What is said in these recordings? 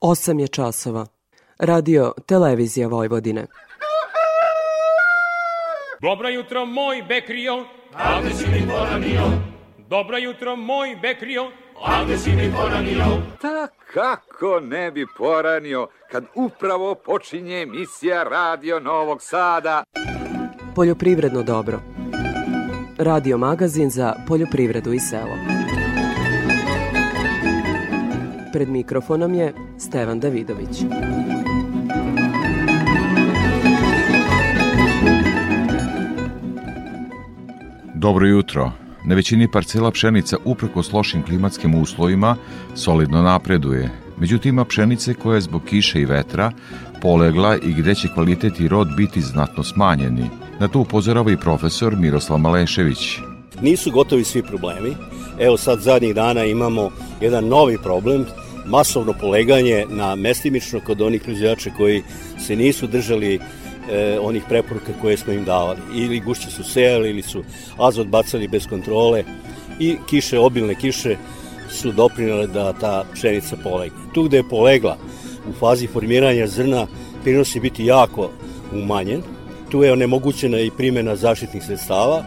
8 je časova. Radio Televizija Vojvodine. Dobro jutro, moj Bekrio. A gde si mi poranio? Dobro jutro, moj Bekrio. A gde si mi poranio? Ta kako ne bi poranio kad upravo počinje emisija Radio Novog Sada. Poljoprivredno dobro. Radio magazin za poljoprivredu i selo. Pred mikrofonom je Stevan Davidović. Dobro jutro. Na većini parcela pšenica uprkos lošim klimatskim uslovima solidno napreduje. Međutim, ima pšenice koja je zbog kiše i vetra polegla i gde će kvalitet i rod biti znatno smanjeni. Na to upozorava i profesor Miroslav Malešević. Nisu gotovi svi problemi. Evo sad zadnjih dana imamo jedan novi problem, masovno poleganje na mestimično kod onih proizvođača koji se nisu držali e, onih preporuka koje smo im davali. Ili gušće su sejali, ili su azot bacali bez kontrole i kiše, obilne kiše su doprinale da ta pšenica polegne. Tu gde je polegla u fazi formiranja zrna, prinos će biti jako umanjen. Tu je onemogućena i primjena zaštitnih sredstava,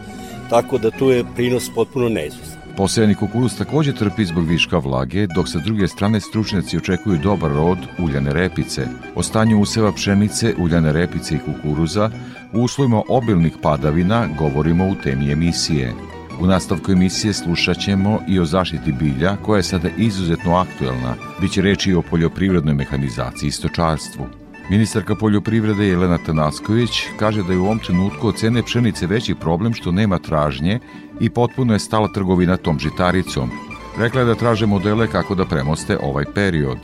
tako da tu je prinos potpuno neizvestan. Posejani kukuruz takođe trpi zbog viška vlage, dok sa druge strane stručnjaci očekuju dobar rod uljane repice. O stanju useva pšenice, uljane repice i kukuruza u uslovima obilnih padavina govorimo u temi emisije. U nastavku emisije slušat ćemo i o zaštiti bilja, koja je sada izuzetno aktuelna. Biće reči i o poljoprivrednoj mehanizaciji i stočarstvu. Ministarka poljoprivrede Jelena Tanasković kaže da je u ovom trenutku od cene pšenice veći problem što nema tražnje i potpuno je stala trgovina tom žitaricom. Rekla je da traže modele kako da premoste ovaj period.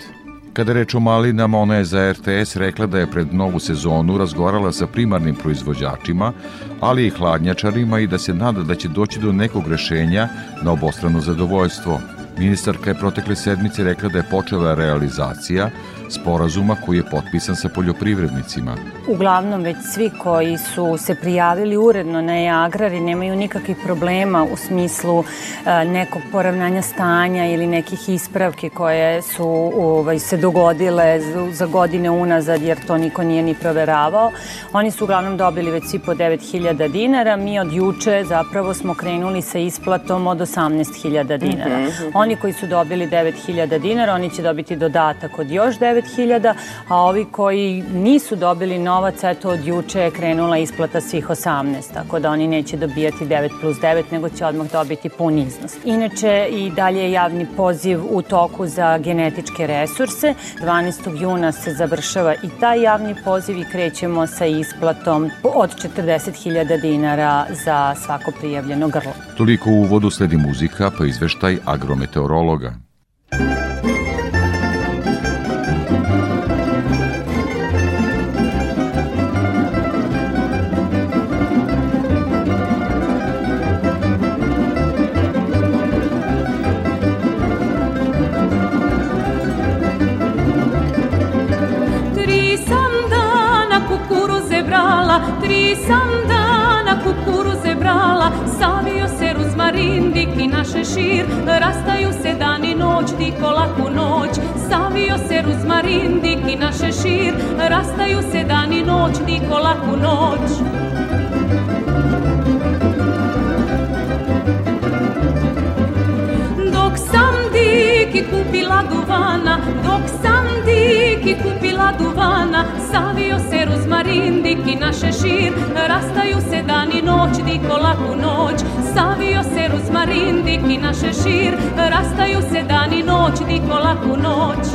Kada reč o malinama, ona je za RTS rekla da je pred novu sezonu razgovarala sa primarnim proizvođačima, ali i hladnjačarima i da se nada da će doći do nekog rešenja na obostrano zadovoljstvo. Ministarka je protekle sedmice rekla da je počela realizacija sporazuma koji je potpisan sa poljoprivrednicima. Uglavnom već svi koji su se prijavili uredno na e-agrari nemaju nikakvih problema u smislu e, nekog poravnanja stanja ili nekih ispravke koje su ovaj, se dogodile za godine unazad jer to niko nije ni proveravao. Oni su uglavnom dobili već svi po 9000 dinara. Mi od juče zapravo smo krenuli sa isplatom od 18.000 dinara. Mm -hmm. Oni koji su dobili 9000 dinara, oni će dobiti dodatak od još 9 9.000, a ovi koji nisu dobili novac, eto od juče je krenula isplata svih 18, tako da oni neće dobijati 9 plus 9, nego će odmah dobiti pun iznos. Inače, i dalje je javni poziv u toku za genetičke resurse. 12. juna se završava i taj javni poziv i krećemo sa isplatom od 40.000 dinara za svako prijavljeno grlo. Toliko u uvodu sledi muzika, pa izveštaj agrometeorologa. tri naše šir, rastaju se dan i noć, diko laku noć, savio se ruzmarin, dik i naše šir, rastaju se dan i noć, diko laku noć. Dok sam dik i kupila duvana, dok sam dik i kupila duvana, savio se ruzmarin, dik i naše šir, rastaju se dan i noć, diko laku noć, savio se ruzmarin, dik i naše šir, rastaju se dan i noć, diko laku noć.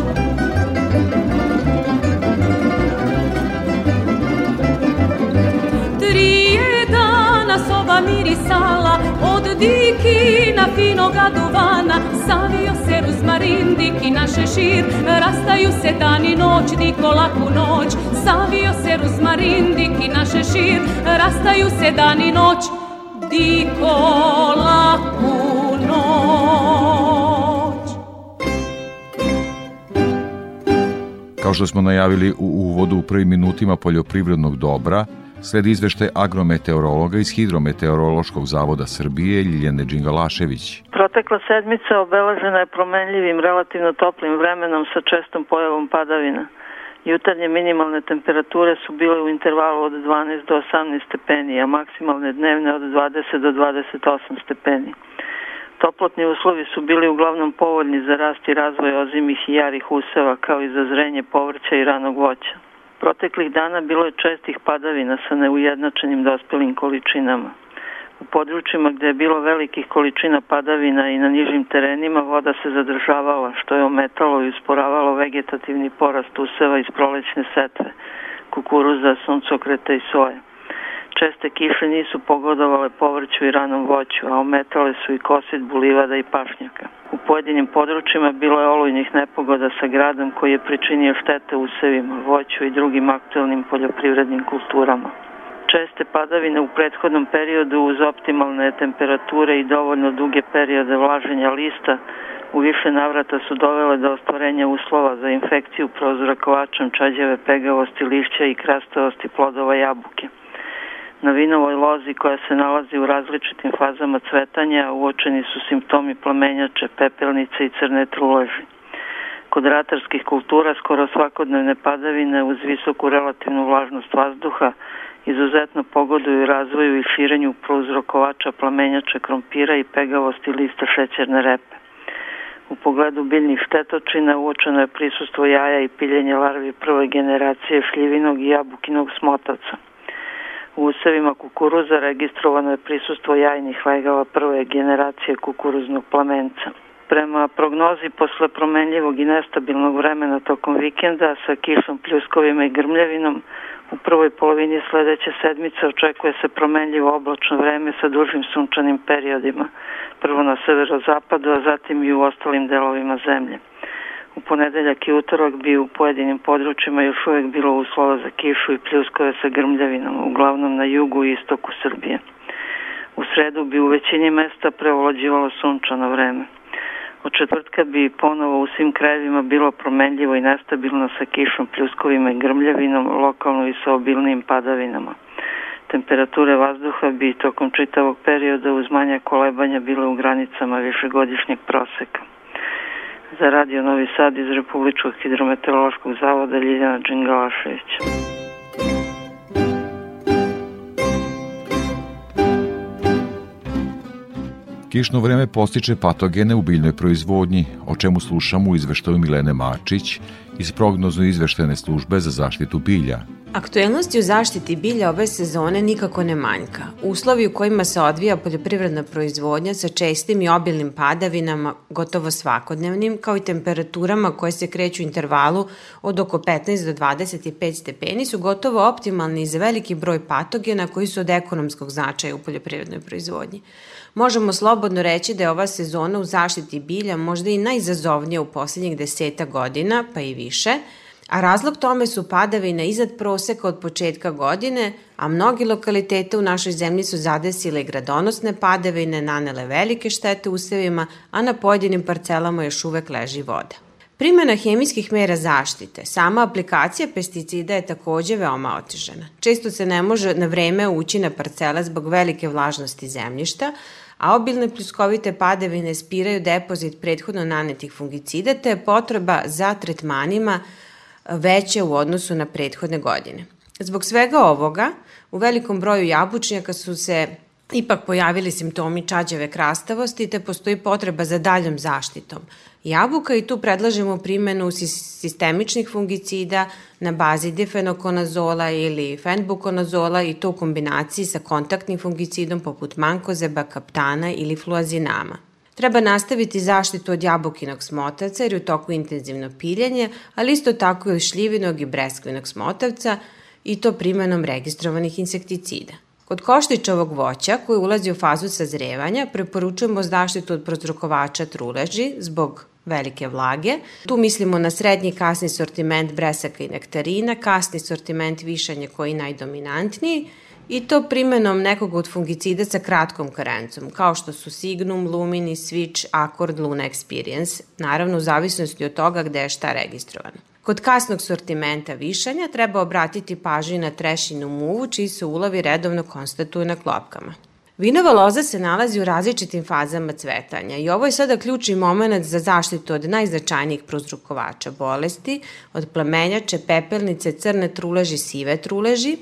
Trije dana soba mirisala, od dikina finoga duvana, savio se ruzmarin, naše šir, rastaju se dan i noć, diko laku noć, savio se ruzmarin, naše šir, rastaju se dan i noć, diko laku. Kao što smo najavili u uvodu u prvim minutima poljoprivrednog dobra, Sledi izveštaj agrometeorologa iz Hidrometeorološkog zavoda Srbije Ljiljane Đingalašević. Protekla sedmica obeležena je promenljivim, relativno toplim vremenom sa čestom pojavom padavina. Jutarnje minimalne temperature su bile u intervalu od 12 do 18 stepeni, a maksimalne dnevne od 20 do 28 stepeni. Toplotni uslovi su bili uglavnom povoljni za rast i razvoj ozimih i jarih useva, kao i za zrenje povrća i ranog voća. Proteklih dana bilo je čestih padavina sa neujednačenim dospelim količinama. U područjima gde je bilo velikih količina padavina i na nižim terenima voda se zadržavala, što je ometalo i usporavalo vegetativni porast useva iz prolećne setve, kukuruza, suncokreta i soje. Česte kiše nisu pogodovale povrću i ranom voću, a ometale su i kosidbu livada i pašnjaka. U pojedinim područjima bilo je olujnih nepogoda sa gradom koji je pričinio štete usevima, voću i drugim aktualnim poljoprivrednim kulturama. Česte padavine u prethodnom periodu uz optimalne temperature i dovoljno duge periode vlaženja lista u više navrata su dovele do ostvarenja uslova za infekciju prozrakovačem čađeve pegavosti lišća i krastavosti plodova jabuke. Na vinovoj lozi koja se nalazi u različitim fazama cvetanja uočeni su simptomi plamenjače, pepelnice i crne truleži. Kod ratarskih kultura skoro svakodnevne padavine uz visoku relativnu vlažnost vazduha izuzetno pogoduju razvoju i širenju prouzrokovača plamenjače krompira i pegavosti lista šećerne repe. U pogledu biljnih štetočina uočeno je prisustvo jaja i piljenje larvi prve generacije šljivinog i jabukinog smotavca. U usevima kukuruza registrovano je prisustvo jajnih legava prve generacije kukuruznog plamenca. Prema prognozi posle promenljivog i nestabilnog vremena tokom vikenda sa kišom, pljuskovima i grmljavinom, u prvoj polovini sledeće sedmice očekuje se promenljivo oblačno vreme sa dužim sunčanim periodima, prvo na severozapadu, a zatim i u ostalim delovima zemlje. U ponedeljak i utorak bi u pojedinim područjima još uvek bilo uslova za kišu i pljuskove sa grmljavinom, uglavnom na jugu i istoku Srbije. U sredu bi u većini mesta preovlađivalo sunčano vreme. Od četvrtka bi ponovo u svim krajevima bilo promenljivo i nestabilno sa kišom, pljuskovima i grmljavinom, lokalno i sa obilnim padavinama. Temperature vazduha bi tokom čitavog perioda uz manja kolebanja bile u granicama višegodišnjeg proseka. Za radio Novi Sad iz Republičkog hidrometeorološkog zavoda Ljiljana Đingalašević. Kišno vreme postiče patogene u biljnoj proizvodnji, o čemu slušamo u izveštaju Milene Mačić iz prognozno izveštene službe za zaštitu bilja. Aktuelnosti u zaštiti bilja ove sezone nikako ne manjka. Uslovi u kojima se odvija poljoprivredna proizvodnja sa čestim i obilnim padavinama, gotovo svakodnevnim, kao i temperaturama koje se kreću u intervalu od oko 15 do 25 stepeni, su gotovo optimalni za veliki broj patogena koji su od ekonomskog značaja u poljoprivrednoj proizvodnji. Možemo slobodno reći da je ova sezona u zaštiti bilja možda i najzazovnija u poslednjih deseta godina, pa i više, a razlog tome su padavine iznad proseka od početka godine, a mnogi lokalitete u našoj zemlji su zadesile gradonosne padavine, nanele velike štete usevima, a na pojedinim parcelama još uvek leži voda. Primjena hemijskih mera zaštite, sama aplikacija pesticida je takođe veoma otežena. Često se ne može na vreme ući na parcele zbog velike vlažnosti zemljišta, a obilne pljuskovite padavine spiraju depozit prethodno nanetih fungicida, te je potreba za tretmanima veće u odnosu na prethodne godine. Zbog svega ovoga, u velikom broju jabučnjaka su se ipak pojavili simptomi čađave krastavosti te postoji potreba za daljom zaštitom jabuka i tu predlažemo primenu sistemičnih fungicida na bazi difenokonazola ili fenbukonazola i to u kombinaciji sa kontaktnim fungicidom poput mankozeba, kaptana ili fluazinama. Treba nastaviti zaštitu od jabukinog smotavca jer je u toku intenzivno piljenje, ali isto tako i šljivinog i breskvinog smotavca i to primenom registrovanih insekticida. Kod koštičavog voća koji ulazi u fazu sazrevanja preporučujemo zaštitu od prozrokovača truleži zbog velike vlage. Tu mislimo na srednji kasni sortiment bresaka i nektarina, kasni sortiment višanja koji je najdominantniji i to primenom nekog od fungicida sa kratkom karencom, kao što su Signum, Lumini, Switch, Accord, Luna Experience, naravno u zavisnosti od toga gde je šta registrovano. Kod kasnog sortimenta višanja treba obratiti pažnju na trešinu muvu, čiji se ulovi redovno konstatuju na klopkama. Vinova loza se nalazi u različitim fazama cvetanja i ovo je sada ključni moment za zaštitu od najznačajnijih prozrukovača bolesti, od plamenjače, pepelnice, crne truleži, sive truleži.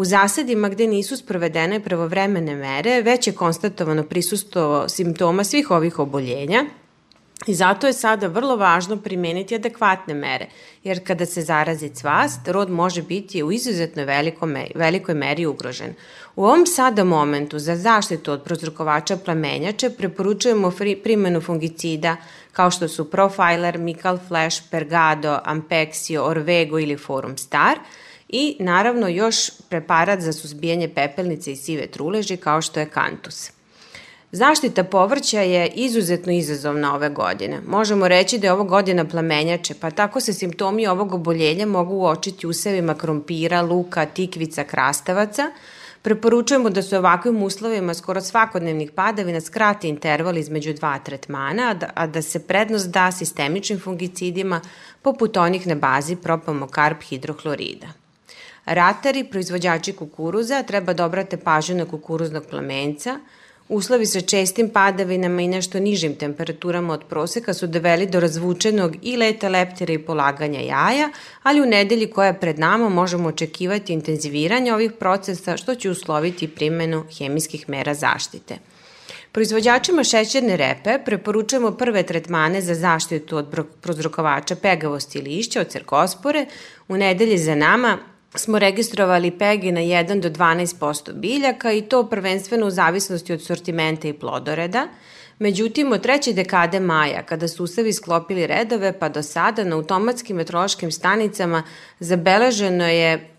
U zasadima gde nisu sprovedene pravovremene mere, već je konstatovano prisustvo simptoma svih ovih oboljenja, I zato je sada vrlo važno primeniti adekvatne mere, jer kada se zarazi cvast, rod može biti u izuzetno veliko velikoj meri ugrožen. U ovom sada momentu za zaštitu od prozrukovača plamenjače preporučujemo primenu fungicida kao što su Profiler, Mical Flash, Pergado, Ampexio, Orvego ili Forum Star i naravno još preparat za suzbijanje pepelnice i sive truleži kao što je Cantus. Zaštita povrća je izuzetno izazovna ove godine. Možemo reći da je ovo godina plamenjače, pa tako se simptomi ovog oboljenja mogu uočiti usevima krompira, luka, tikvica, krastavaca. Preporučujemo da se ovakvim uslovima skoro svakodnevnih padavina skrati interval između dva tretmana, a da, a da se prednost da sistemičnim fungicidima poput onih na bazi propamokarp hidrohlorida. Ratari, proizvođači kukuruza, treba da obrate pažnju na kukuruznog plamenca – Uslovi sa čestim padavinama i nešto nižim temperaturama od proseka su doveli do razvučenog i leta leptira i polaganja jaja, ali u nedelji koja je pred nama možemo očekivati intenziviranje ovih procesa što će usloviti primenu hemijskih mera zaštite. Proizvođačima šećerne repe preporučujemo prve tretmane za zaštitu od prozrokovača pegavosti lišća od cerkospore. U nedelji za nama smo registrovali PEGI na 1 do 12% biljaka i to prvenstveno u zavisnosti od sortimenta i plodoreda. Međutim, od treće dekade maja, kada su usavi sklopili redove, pa do sada na automatskim metrološkim stanicama zabeleženo je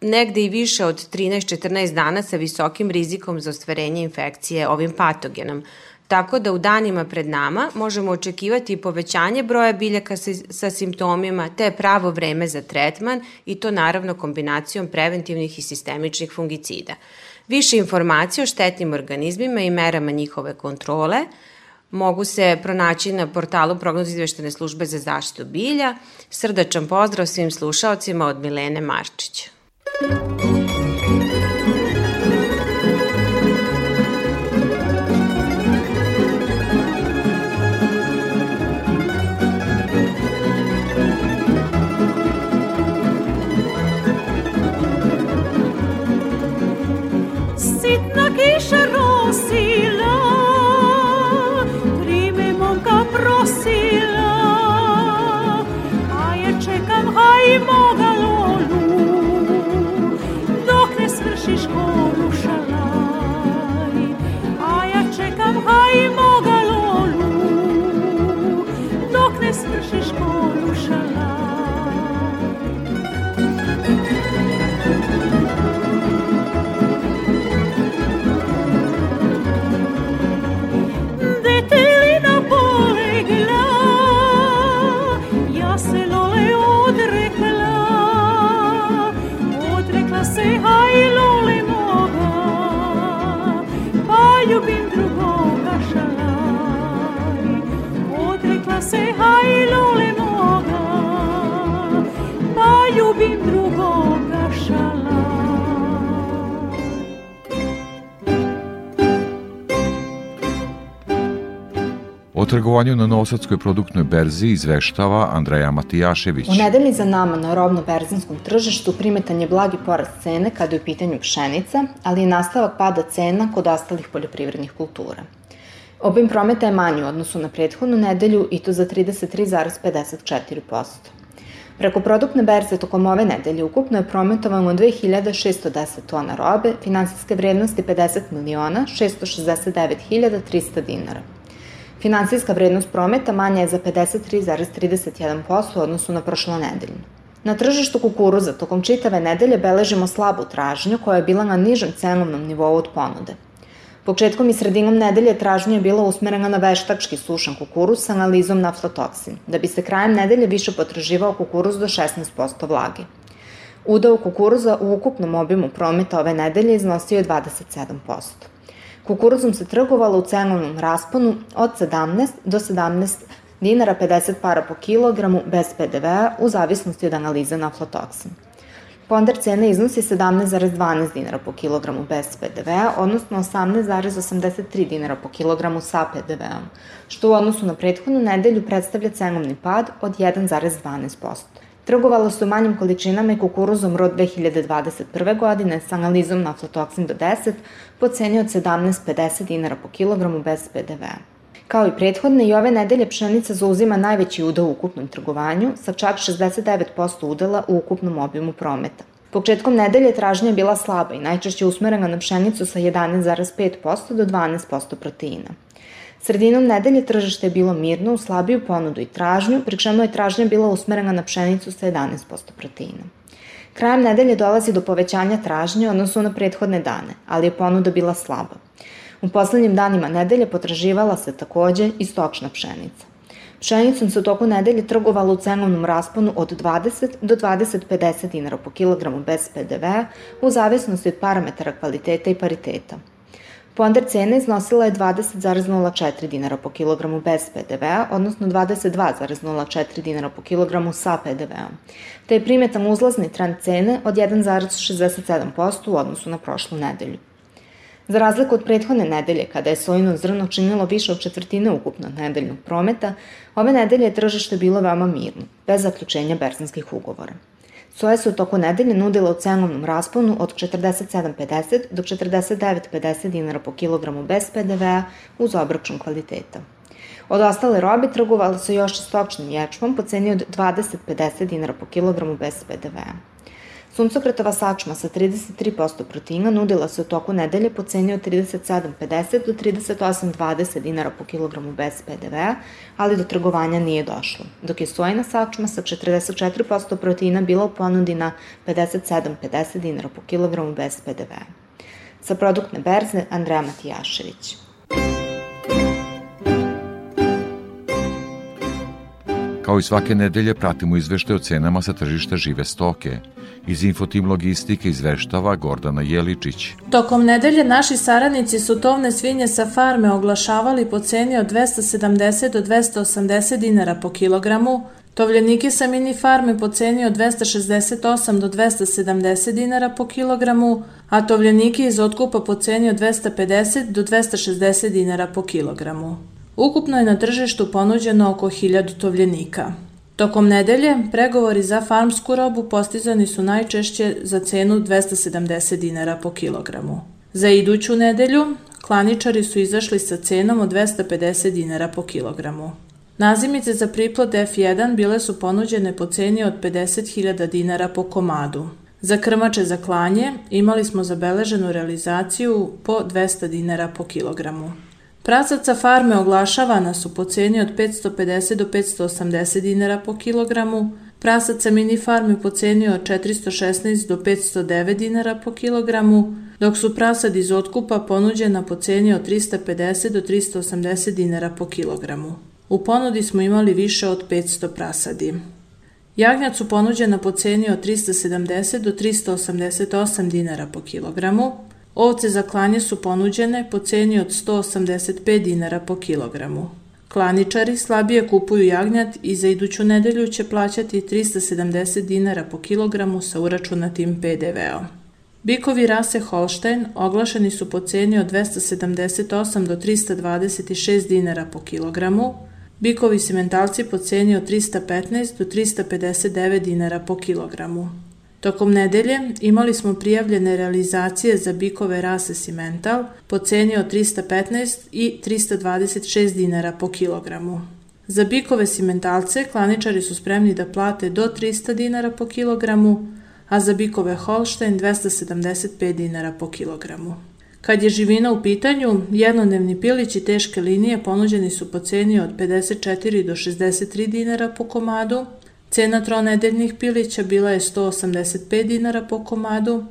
negde i više od 13-14 dana sa visokim rizikom za ostvarenje infekcije ovim patogenom, Tako da u danima pred nama možemo očekivati povećanje broja biljaka sa, sa simptomima te pravo vreme za tretman i to naravno kombinacijom preventivnih i sistemičnih fungicida. Više informacije o štetnim organizmima i merama njihove kontrole mogu se pronaći na portalu prognoz izveštene službe za zaštitu bilja. Srdačan pozdrav svim slušalcima od Milene Marčića. Trgovanju na Novosadskoj produktnoj berzi izveštava Andreja Matijašević. U nedelji za nama na robno-berzinskom tržištu primetan je blagi porast cene kada je u pitanju pšenica, ali i nastavak pada cena kod ostalih poljoprivrednih kultura. Obim prometa je manji u odnosu na prethodnu nedelju i to za 33,54%. Preko produktne berze tokom ove nedelje ukupno je prometovano 2610 tona robe, finansijske vrednosti 50 miliona 669 300 dinara. Finansijska vrednost prometa manja je za 53,31% u odnosu na prošlo nedeljnu. Na tržištu kukuruza tokom čitave nedelje beležimo slabu tražnju koja je bila na nižem cenovnom nivou od ponude. Početkom i sredinom nedelje tražnja je bila usmerena na veštački sušan kukuruz sa analizom na aflatoksin, da bi se krajem nedelje više potraživao kukuruz do 16% vlage. Udao kukuruza u ukupnom obimu prometa ove nedelje iznosio je 27%. Kukuruzom se trgovalo u cenovnom rasponu od 17 do 17 dinara 50 para po kilogramu bez PDV-a u zavisnosti od analize na aflatoksin. Ponder cene iznosi 17,12 dinara po kilogramu bez PDV-a, odnosno 18,83 dinara po kilogramu sa PDV-om, što u odnosu na prethodnu nedelju predstavlja cenovni pad od 1,12%. Trgovalo se u manjim količinama i kukuruzom rod 2021. godine sa analizom na aflatoksin do 10 po ceni od 17,50 dinara po kilogramu bez PDV-a. Kao i prethodne, i ove nedelje pšenica zauzima najveći udao u ukupnom trgovanju, sa čak 69% udela u ukupnom obimu prometa. Početkom nedelje tražnja je bila slaba i najčešće usmerena na pšenicu sa 11,5% do 12% proteina. Sredinom nedelje tržište je bilo mirno u slabiju ponudu i tražnju, pri čemu je tražnja bila usmerena na pšenicu sa 11% proteina. Krajem nedelje dolazi do povećanja tražnje odnosu na prethodne dane, ali je ponuda bila slaba. U poslednjim danima nedelje potraživala se takođe i stočna pšenica. Pšenicom se u toku nedelje trgovalo u cenovnom rasponu od 20 do 20-50 dinara po kilogramu bez PDV u zavisnosti od parametara kvaliteta i pariteta. Ponder cena iznosila je 20,04 dinara po kilogramu bez PDV-a, odnosno 22,04 dinara po kilogramu sa PDV-om, te je primetan uzlazni trend cene od 1,67% u odnosu na prošlu nedelju. Za razliku od prethodne nedelje, kada je sojino zrno činilo više od četvrtine ukupnog nedeljnog prometa, ove nedelje je tržište bilo veoma mirno, bez zaključenja berzanskih ugovora. Soja se u toku nedelje nudila u cenovnom rasponu od 47,50 do 49,50 dinara po kilogramu bez PDV-a uz obračun kvaliteta. Od ostale robe trgovalo se još stočnim ječmom po ceni od 20,50 dinara po kilogramu bez PDV-a. Suncokretova sačma sa 33% proteina nudila se u toku nedelje po ceni od 37,50 do 38,20 dinara po kilogramu bez PDV-a, ali do trgovanja nije došlo, dok je sojna sačma sa 44% proteina bila u ponudi na 57,50 dinara po kilogramu bez PDV-a. Sa produktne berze Andreja Matijašević. Kao i svake nedelje pratimo izvešte o cenama sa tržišta žive stoke – Iz Infotim Logistike izveštava Gordana Jeličić. Tokom nedelje naši saradnici su tovne svinje sa farme oglašavali po ceni od 270 do 280 dinara po kilogramu, tovljenike sa mini farme po ceni od 268 do 270 dinara po kilogramu, a tovljenike iz otkupa po ceni od 250 do 260 dinara po kilogramu. Ukupno je na tržištu ponuđeno oko 1000 tovljenika. Tokom nedelje, pregovori za farmsku robu postizani su najčešće za cenu 270 dinara po kilogramu. Za iduću nedelju, klaničari su izašli sa cenom od 250 dinara po kilogramu. Nazimice za priplod F1 bile su ponuđene po ceni od 50.000 dinara po komadu. Za krmače za klanje imali smo zabeleženu realizaciju po 200 dinara po kilogramu. Prasaca farme oglašavana su po ceni od 550 do 580 dinara po kilogramu, prasaca mini farme po ceni od 416 do 509 dinara po kilogramu, dok su prasad iz otkupa ponuđena po ceni od 350 do 380 dinara po kilogramu. U ponudi smo imali više od 500 prasadi. Jagnjac su ponuđena po ceni od 370 do 388 dinara po kilogramu, Ovce za klanje su ponuđene po ceni od 185 dinara po kilogramu. Klaničari slabije kupuju jagnjat i za iduću nedelju će plaćati 370 dinara po kilogramu sa uračunatim PDV-om. Bikovi rase Holstein oglašeni su po ceni od 278 do 326 dinara po kilogramu, bikovi simentalci po ceni od 315 do 359 dinara po kilogramu. Tokom nedelje imali smo prijavljene realizacije za bikove rase Simental po ceni od 315 i 326 dinara po kilogramu. Za bikove simentalce klaničari su spremni da plate do 300 dinara po kilogramu, a za bikove Holstein 275 dinara po kilogramu. Kad je živina u pitanju, jednodnevni pilići teške linije ponuđeni su po ceni od 54 do 63 dinara po komadu, Cena tronedeljnih pilića bila je 185 dinara po komadu,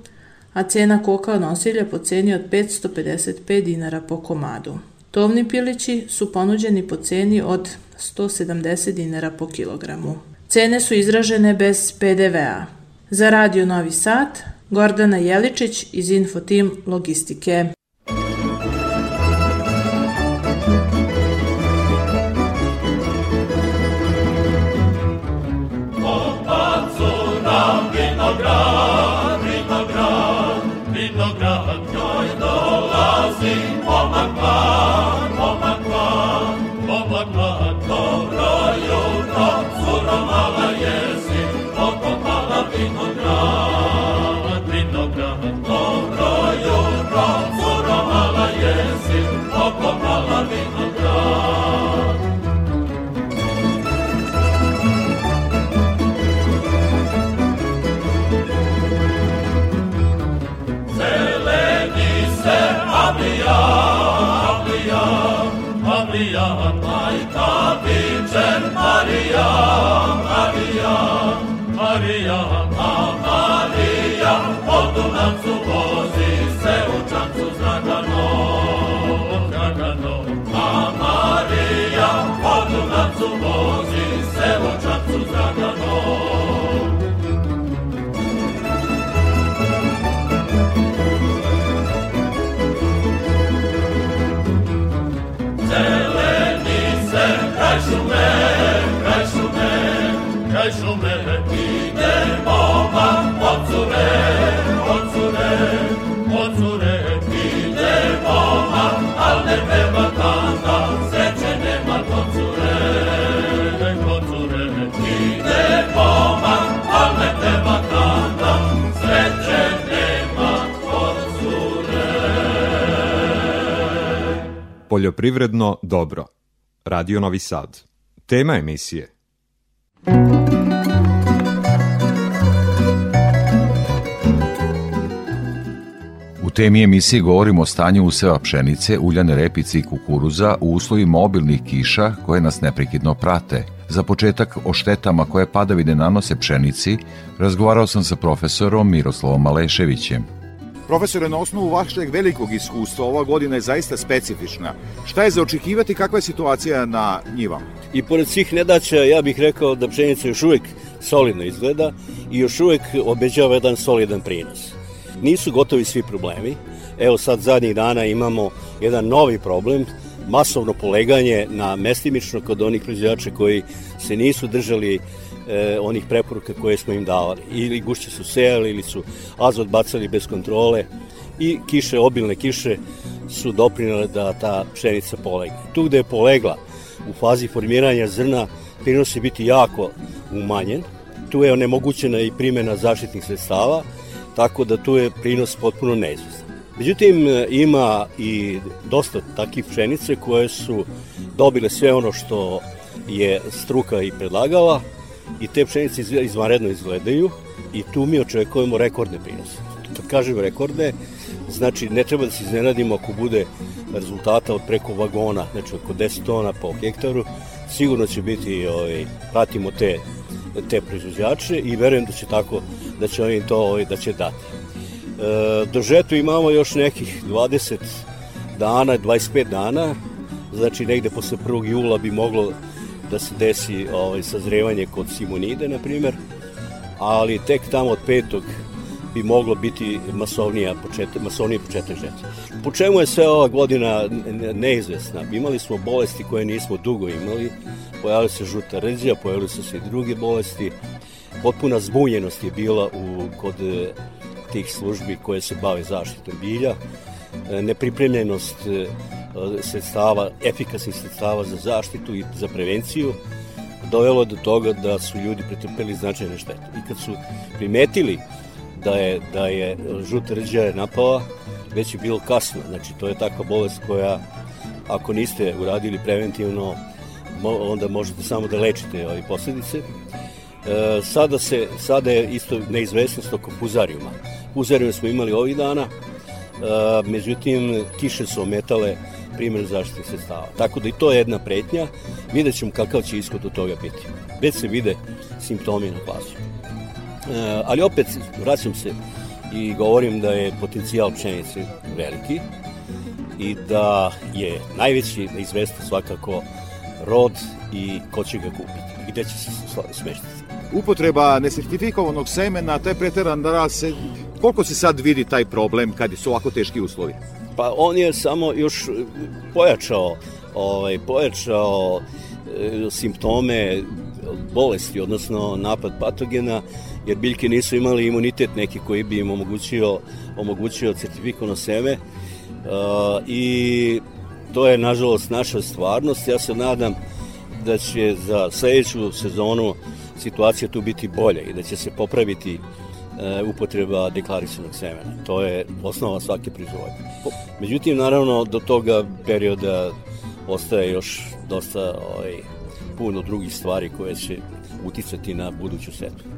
a cena koka nosilja po ceni od 555 dinara po komadu. Tovni pilići su ponuđeni po ceni od 170 dinara po kilogramu. Cene su izražene bez PDV-a. Za Radio Novi Sad, Gordana Jeličić iz Infotim Logistike. Virgen Maria, Maria, Maria, ah, Maria, Maria, Maria, Maria, Maria, Poljoprivredno dobro. Radio Novi Sad. Tema emisije. U temi emisije govorimo o stanju useva pšenice, uljane repice i kukuruza u uslovima obilnih kiša koje nas neprekidno prate. Za početak o štetama koje padavine nanose pšenici razgovarao sam sa profesorom Miroslavom Maleševićem. Profesore, na osnovu vašeg velikog iskustva, ova godina je zaista specifična. Šta je za očekivati, kakva je situacija na njivama? I pored svih nedaća, ja bih rekao da pšenica još uvek solidno izgleda i još uvek obeđava jedan solidan prinos. Nisu gotovi svi problemi. Evo sad zadnjih dana imamo jedan novi problem, masovno poleganje na mestimično kod onih proizvođača koji se nisu držali e, onih preporuka koje smo im davali. Ili gušće su sejali, ili su azot bacali bez kontrole i kiše, obilne kiše su doprinale da ta pšenica polegne. Tu gde je polegla u fazi formiranja zrna, prinos će biti jako umanjen. Tu je onemogućena i primjena zaštitnih sredstava, tako da tu je prinos potpuno neizvestan. Međutim, ima i dosta takih pšenice koje su dobile sve ono što je struka i predlagala, i te pšenice izvanredno izgledaju i tu mi očekujemo rekordne prinose. Kad kažem rekordne, znači ne treba da se iznenadimo ako bude rezultata od preko vagona, znači oko 10 tona po hektaru, sigurno će biti, ovaj, pratimo te, te proizvođače i verujem da će tako, da će oni to ovaj, da će dati. E, do žetu imamo još nekih 20 dana, 25 dana, znači negde posle 1. jula bi moglo da se desi ovaj, sazrevanje kod simonide, na primer, ali tek tamo od petog bi moglo biti masovnija početak, masovniji početak žetve. Po čemu je sve ova godina neizvesna? Imali smo bolesti koje nismo dugo imali, pojavili se žuta rđa, pojavili su se i druge bolesti, potpuna zbunjenost je bila u, kod e, tih službi koje se bave zaštitom bilja, nepripremljenost e, sredstava, efikasnih sredstava za zaštitu i za prevenciju, dovelo do toga da su ljudi pretrpeli značajne štete. I kad su primetili da je, da je žuta rđa napala, već je bilo kasno. Znači, to je takva bolest koja, ako niste uradili preventivno, onda možete samo da lečite ove posledice. E, sada, se, sada je isto neizvesnost oko puzarijuma. Puzarijum smo imali ovih dana, e, međutim, kiše su ometale primjer zaštite sredstava. Tako da i to je jedna pretnja, vidjet ćemo kakav će ishod od toga biti. Već se vide simptomi na glasu. E, ali opet, vraćam se i govorim da je potencijal pšenice veliki i da je najveći neizvestan svakako rod i ko će ga kupiti, gde će se smeštiti. upotreba nesertifikovanog semena, taj preteran rast, se, koliko se sad vidi taj problem kad su ovako teški uslovi? Pa on je samo još pojačao, ovaj, pojačao e, simptome bolesti, odnosno napad patogena, jer biljke nisu imali imunitet neki koji bi im omogućio, omogućio certifikovano seme e, i to je nažalost naša stvarnost. Ja se nadam da će za sledeću sezonu situacija tu biti bolja i da će se popraviti upotreba deklarisanog semena. To je osnova svake proizvodnje. Međutim, naravno, do toga perioda ostaje još dosta ovaj, puno drugih stvari koje će uticati na buduću setvu.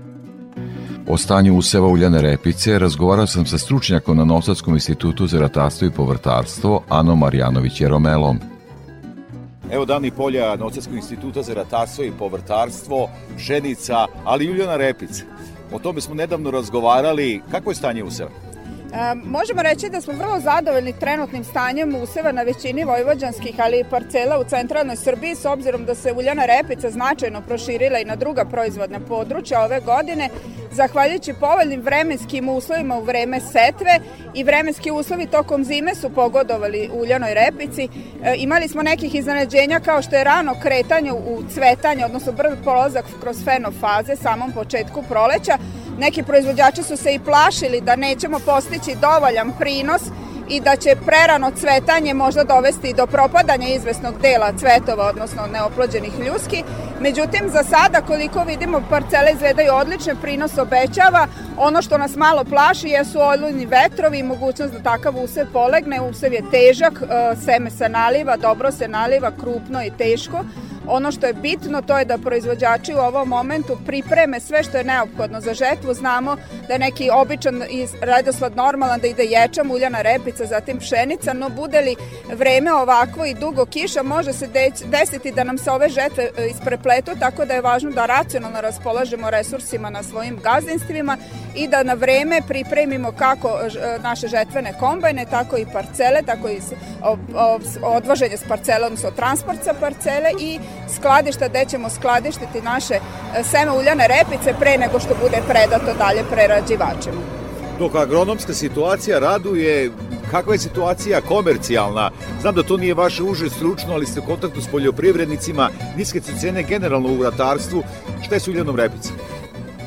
O stanju useva uljane repice razgovarao sam sa stručnjakom na Novosadskom institutu za ratarstvo i povrtarstvo Ano Marjanović Jeromelom. Evo davnih polja Novosadskog instituta za ratarstvo i povrtarstvo, pšenica, ali i uljana repice. O tome smo nedavno razgovarali. Kako je stanje useva? E, možemo reći da smo vrlo zadovoljni trenutnim stanjem useva na većini vojvođanskih, ali i parcela u centralnoj Srbiji, s obzirom da se uljana repica značajno proširila i na druga proizvodna područja ove godine, zahvaljujući povoljnim vremenskim uslovima u vreme setve i vremenski uslovi tokom zime su pogodovali uljanoj repici. E, imali smo nekih iznenađenja kao što je rano kretanje u cvetanje, odnosno brz polazak kroz fenofaze samom početku proleća, Neki proizvođači su se i plašili da nećemo postići dovoljan prinos i da će prerano cvetanje možda dovesti do propadanja izvesnog dela cvetova, odnosno neoplođenih ljuski. Međutim, za sada, koliko vidimo, parcele izvedaju odlične, prinos obećava. Ono što nas malo plaši jesu olujni vetrovi i mogućnost da takav usev polegne. Usev je težak, e, seme se naliva, dobro se naliva, krupno i teško Ono što je bitno to je da proizvođači u ovom momentu pripreme sve što je neophodno za žetvu. Znamo da je neki običan i redoslad normalan da ide ječam, uljana repica, zatim pšenica, no bude li vreme ovakvo i dugo kiša može se desiti da nam se ove žetve e, isprepletu, tako da je važno da racionalno raspolažemo resursima na svojim gazdinstvima i da na vreme pripremimo kako e, naše žetvene kombajne, tako i parcele, tako i odvoženje s parcele, odnosno transport sa parcele i skladišta gde ćemo skladištiti naše e, seme uljane repice pre nego što bude predato dalje prerađivačima. Dok agronomska situacija raduje, kakva je situacija komercijalna? Znam da to nije vaše uže stručno, ali ste u kontaktu s poljoprivrednicima, niske cene generalno u ratarstvu. Šta je s uljanom repicom?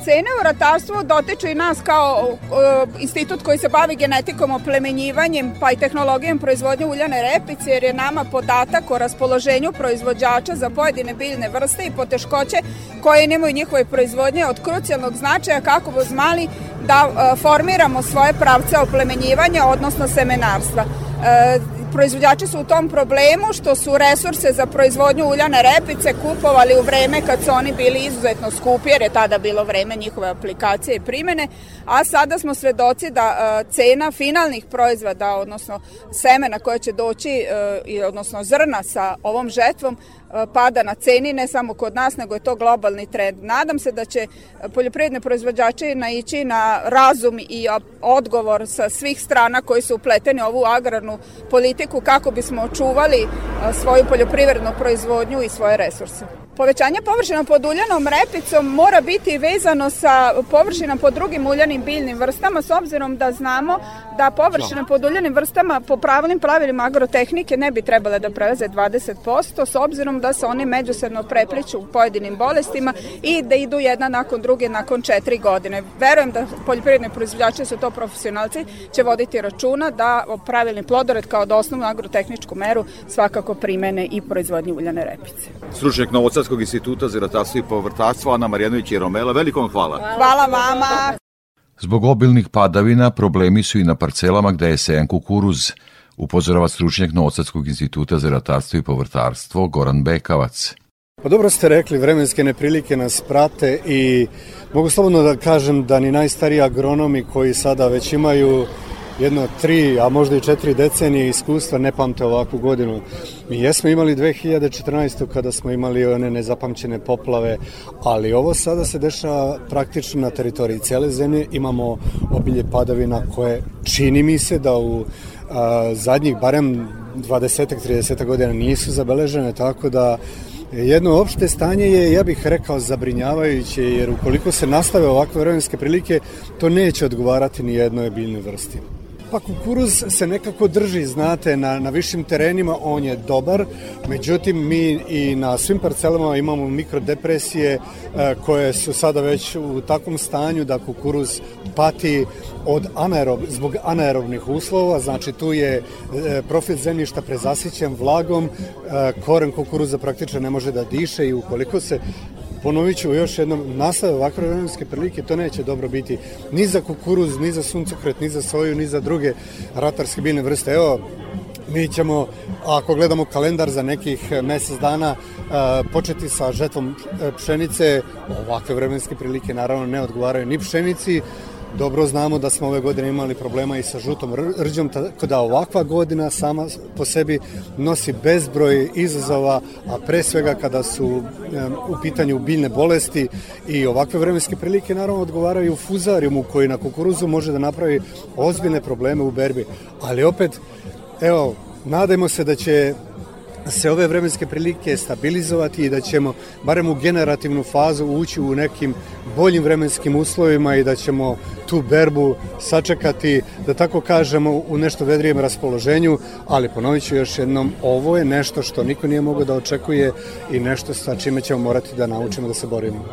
Cene u ratarstvu dotiču i nas kao uh, institut koji se bavi genetikom, oplemenjivanjem pa i tehnologijom proizvodnje uljane repice jer je nama podatak o raspoloženju proizvođača za pojedine biljne vrste i poteškoće koje nemaju njihove proizvodnje od krucijalnog značaja kako bi znali da uh, formiramo svoje pravce oplemenjivanja, odnosno semenarstva. Uh, proizvođači su u tom problemu što su resurse za proizvodnju uljane repice kupovali u vreme kad su oni bili izuzetno skupi, jer je tada bilo vreme njihove aplikacije i primene, a sada smo svedoci da uh, cena finalnih proizvoda, odnosno semena koje će doći, uh, odnosno zrna sa ovom žetvom, E, pada na ceni, ne samo kod nas, nego je to globalni trend. Nadam se da će poljoprivredne proizvođače naići na razum i odgovor sa svih strana koji su upleteni ovu agrarnu politiku kako bismo očuvali e, svoju poljoprivrednu proizvodnju i svoje resurse. Povećanje površina pod uljanom repicom mora biti vezano sa površina pod drugim uljanim biljnim vrstama s obzirom da znamo da površine pod uljanim vrstama po pravilnim pravilima agrotehnike ne bi trebale da prelaze 20% s obzirom da se oni međusobno prepliču u pojedinim bolestima i da idu jedna nakon druge nakon četiri godine. Verujem da poljoprivredni proizvođači su to profesionalci, će voditi računa da pravilni plodored kao da osnovnu agrotehničku meru svakako primene i proizvodnje uljane repice. Stručnjak Novosadskog instituta za ratarstvo i povrtarstvo Ana Marjanović i Romela, velikom hvala. Hvala vama. Zbog obilnih padavina problemi su i na parcelama gde je sejan kukuruz, upozorava stručnjak Novosadskog instituta za ratarstvo i povrtarstvo Goran Bekavac. Pa dobro ste rekli, vremenske neprilike nas prate i mogu slobodno da kažem da ni najstariji agronomi koji sada već imaju jedno tri, a možda i četiri decenije iskustva ne pamte ovakvu godinu. Mi jesmo imali 2014. kada smo imali one nezapamćene poplave, ali ovo sada se dešava praktično na teritoriji cele zemlje. Imamo obilje padavina koje čini mi se da u a, zadnjih barem 20-30 godina nisu zabeležene, tako da Jedno opšte stanje je, ja bih rekao, zabrinjavajuće, jer ukoliko se nastave ovakve vremenske prilike, to neće odgovarati ni jednoj biljnoj vrsti. Pa kukuruz se nekako drži, znate, na, na višim terenima on je dobar, međutim mi i na svim parcelama imamo mikrodepresije e, koje su sada već u takvom stanju da kukuruz pati od anaerob, zbog anaerobnih uslova, znači tu je e, profil zemljišta prezasićen vlagom, e, koren kukuruza praktično ne može da diše i ukoliko se ponovit ću još jednom, nastave ovakve vremenske prilike, to neće dobro biti ni za kukuruz, ni za suncokret, ni za soju, ni za druge ratarske biljne vrste. Evo, mi ćemo, ako gledamo kalendar za nekih mesec dana, početi sa žetvom e, pšenice. Ovakve vremenske prilike naravno ne odgovaraju ni pšenici, Dobro znamo da smo ove godine imali problema i sa žutom rđom, tako da ovakva godina sama po sebi nosi bezbroj izazova, a pre svega kada su u pitanju biljne bolesti i ovakve vremenske prilike naravno odgovaraju fuzarijumu koji na kukuruzu može da napravi ozbiljne probleme u berbi. Ali opet, evo, nadajmo se da će se ove vremenske prilike stabilizovati i da ćemo barem u generativnu fazu ući u nekim boljim vremenskim uslovima i da ćemo tu berbu sačekati, da tako kažemo, u nešto vedrijem raspoloženju, ali ponovit ću još jednom, ovo je nešto što niko nije mogao da očekuje i nešto sa čime ćemo morati da naučimo da se borimo.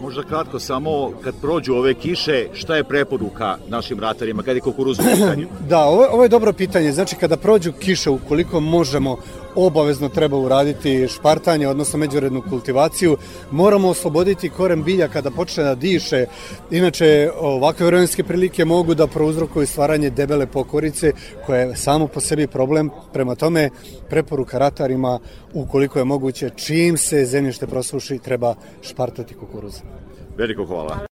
Možda kratko, samo kad prođu ove kiše, šta je preporuka našim ratarima kada je kukuruz u pitanju? da, ovo, ovo je dobro pitanje. Znači, kada prođu kiše, ukoliko možemo, obavezno treba uraditi špartanje, odnosno međurednu kultivaciju. Moramo osloboditi koren bilja kada počne da diše. Inače, ovakve vremenske prilike mogu da prouzrokuju stvaranje debele pokorice, koja je samo po sebi problem. Prema tome, preporuka ratarima, ukoliko je moguće, čim se zemljište prosuši, treba špartati kukuruz. Veliko hvala.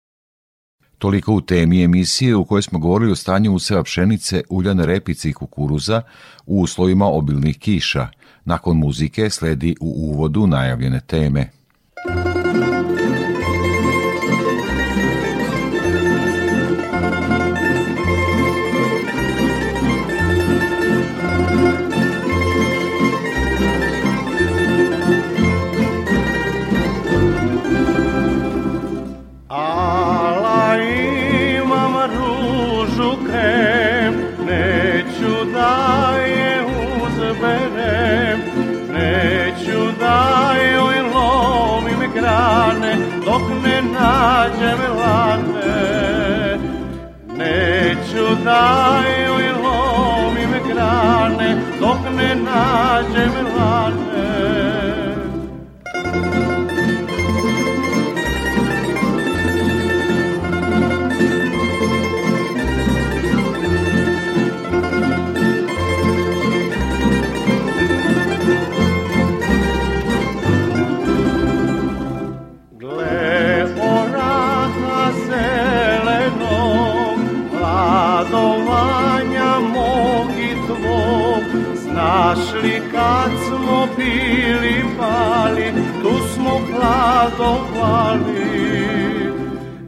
Toliko u temi emisije u kojoj smo govorili o stanju useva pšenice, uljane repice i kukuruza u uslovima obilnih kiša. Nakon muzike sledi u uvodu najavljene teme. Hladovali.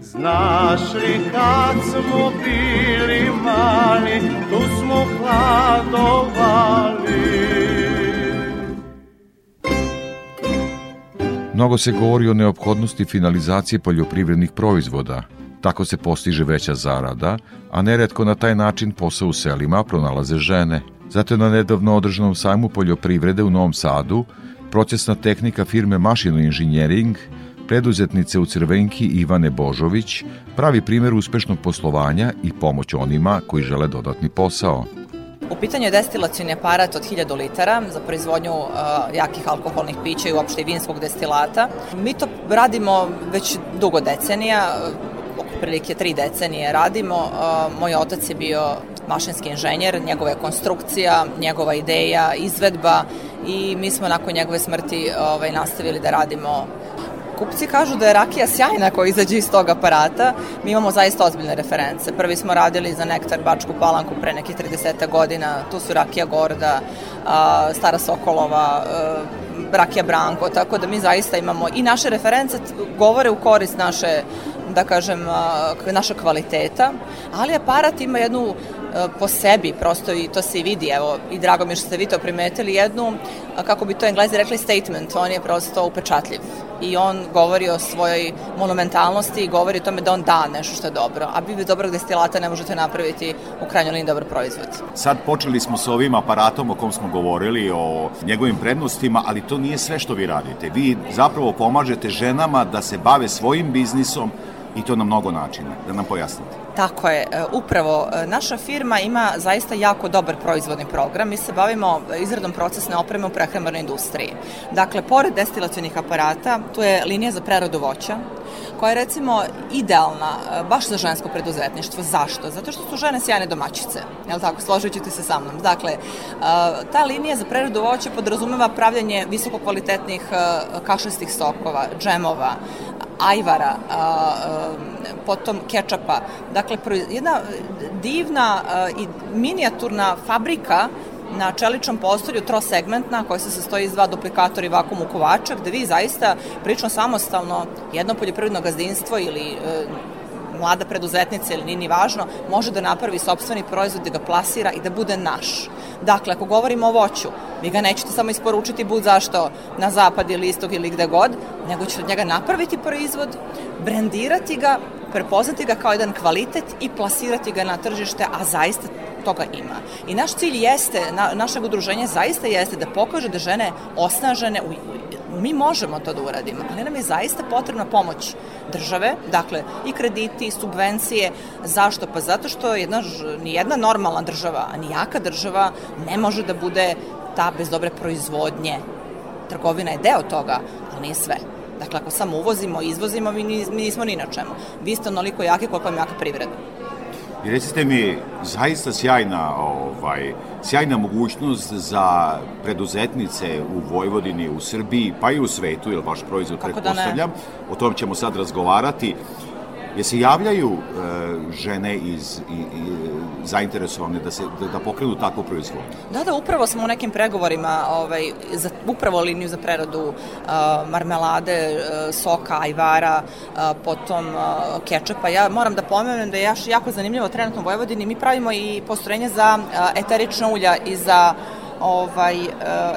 Znaš li kad smo bili mali, tu smo hladovali. Mnogo se govori o neophodnosti finalizacije poljoprivrednih proizvoda. Tako se postiže veća zarada, a neretko na taj način posao u selima pronalaze žene – Zato je na nedavno održanom sajmu poljoprivrede u Novom Sadu procesna tehnika firme Mašino Engineering preduzetnice u Crvenki Ivane Božović pravi primer uspešnog poslovanja i pomoć onima koji žele dodatni posao. U pitanju je destilacijni aparat od 1000 litara za proizvodnju uh, jakih alkoholnih pića i uopšte vinskog destilata. Mi to radimo već dugo decenija, oko prilike tri decenije radimo. Uh, moj otac je bio mašinski inženjer, njegova je konstrukcija, njegova ideja, izvedba i mi smo nakon njegove smrti ovaj, nastavili da radimo Kupci kažu da je rakija sjajna koja izađe iz tog aparata. Mi imamo zaista ozbiljne reference. Prvi smo radili za Nektar Bačku Palanku pre nekih 30 godina. Tu su rakija Gorda, Stara Sokolova, Rakija Branko, tako da mi zaista imamo i naše reference govore u korist naše da kažem, naša kvaliteta, ali aparat ima jednu po sebi, prosto i to se i vidi, evo, i drago mi je što ste vi to primetili, jednu, kako bi to englezi rekli, statement, on je prosto upečatljiv i on govori o svojoj monumentalnosti i govori o tome da on da nešto što je dobro, a bi dobrog destilata ne možete napraviti u krajnjoj liniji dobar proizvod. Sad počeli smo sa ovim aparatom o kom smo govorili, o njegovim prednostima, ali to nije sve što vi radite. Vi zapravo pomažete ženama da se bave svojim biznisom i to na mnogo načina. Da nam pojasnite. Tako je, e, upravo e, naša firma ima zaista jako dobar proizvodni program. Mi se bavimo izradom procesne opreme u prehrambenoj industriji. Dakle, pored destilacionih aparata, tu je linija za preradu voća, koja je recimo idealna e, baš za žensko preduzetništvo. Zašto? Zato što su žene sjajne domaćice, jel tako, složit ćete se sa mnom. Dakle, ta linija za preradu voća podrazumeva pravljanje visoko kvalitetnih kašastih sokova, džemova, ajvara, potom kečapa. Dakle, jedna divna i minijaturna fabrika na čeličnom postolju trosegmentna koja se sastoji iz dva duplikatora i vakum ukovača gde vi zaista prično samostalno jedno poljoprivredno gazdinstvo ili e, mlada preduzetnica ili nije ni važno, može da napravi sobstveni proizvod, da ga plasira i da bude naš. Dakle, ako govorimo o voću, vi ga nećete samo isporučiti bud zašto na zapad ili istog ili gde god, nego ćete od njega napraviti proizvod, brendirati ga, prepoznati ga kao jedan kvalitet i plasirati ga na tržište, a zaista toga ima. I naš cilj jeste, na, našeg udruženja zaista jeste da pokaže da žene osnažene u, mi možemo to da uradimo, ali nam je zaista potrebna pomoć države, dakle i krediti i subvencije. Zašto? Pa zato što jedna, ni jedna normalna država, a ni jaka država ne može da bude ta bez dobre proizvodnje. Trgovina je deo toga, ali nije sve. Dakle, ako samo uvozimo, izvozimo, mi nismo ni na čemu. Vi ste onoliko jaki koliko vam jaka privreda. I recite mi, zaista sjajna, ovaj, sjajna mogućnost za preduzetnice u Vojvodini, u Srbiji, pa i u svetu, jer vaš proizvod Kako pretpostavljam, da o tom ćemo sad razgovarati. Je se javljaju e, žene iz, i, i, zainteresovane da, se, da, da pokrenu takvu proizvodnju? Da, da, upravo smo u nekim pregovorima ovaj, za, upravo liniju za preradu uh, marmelade, uh, soka, ajvara, uh, potom uh, kečapa. Ja moram da pomenem da je jaš, jako zanimljivo trenutno u Vojvodini. Mi pravimo i postrojenje za uh, eterična ulja i za ovaj, e,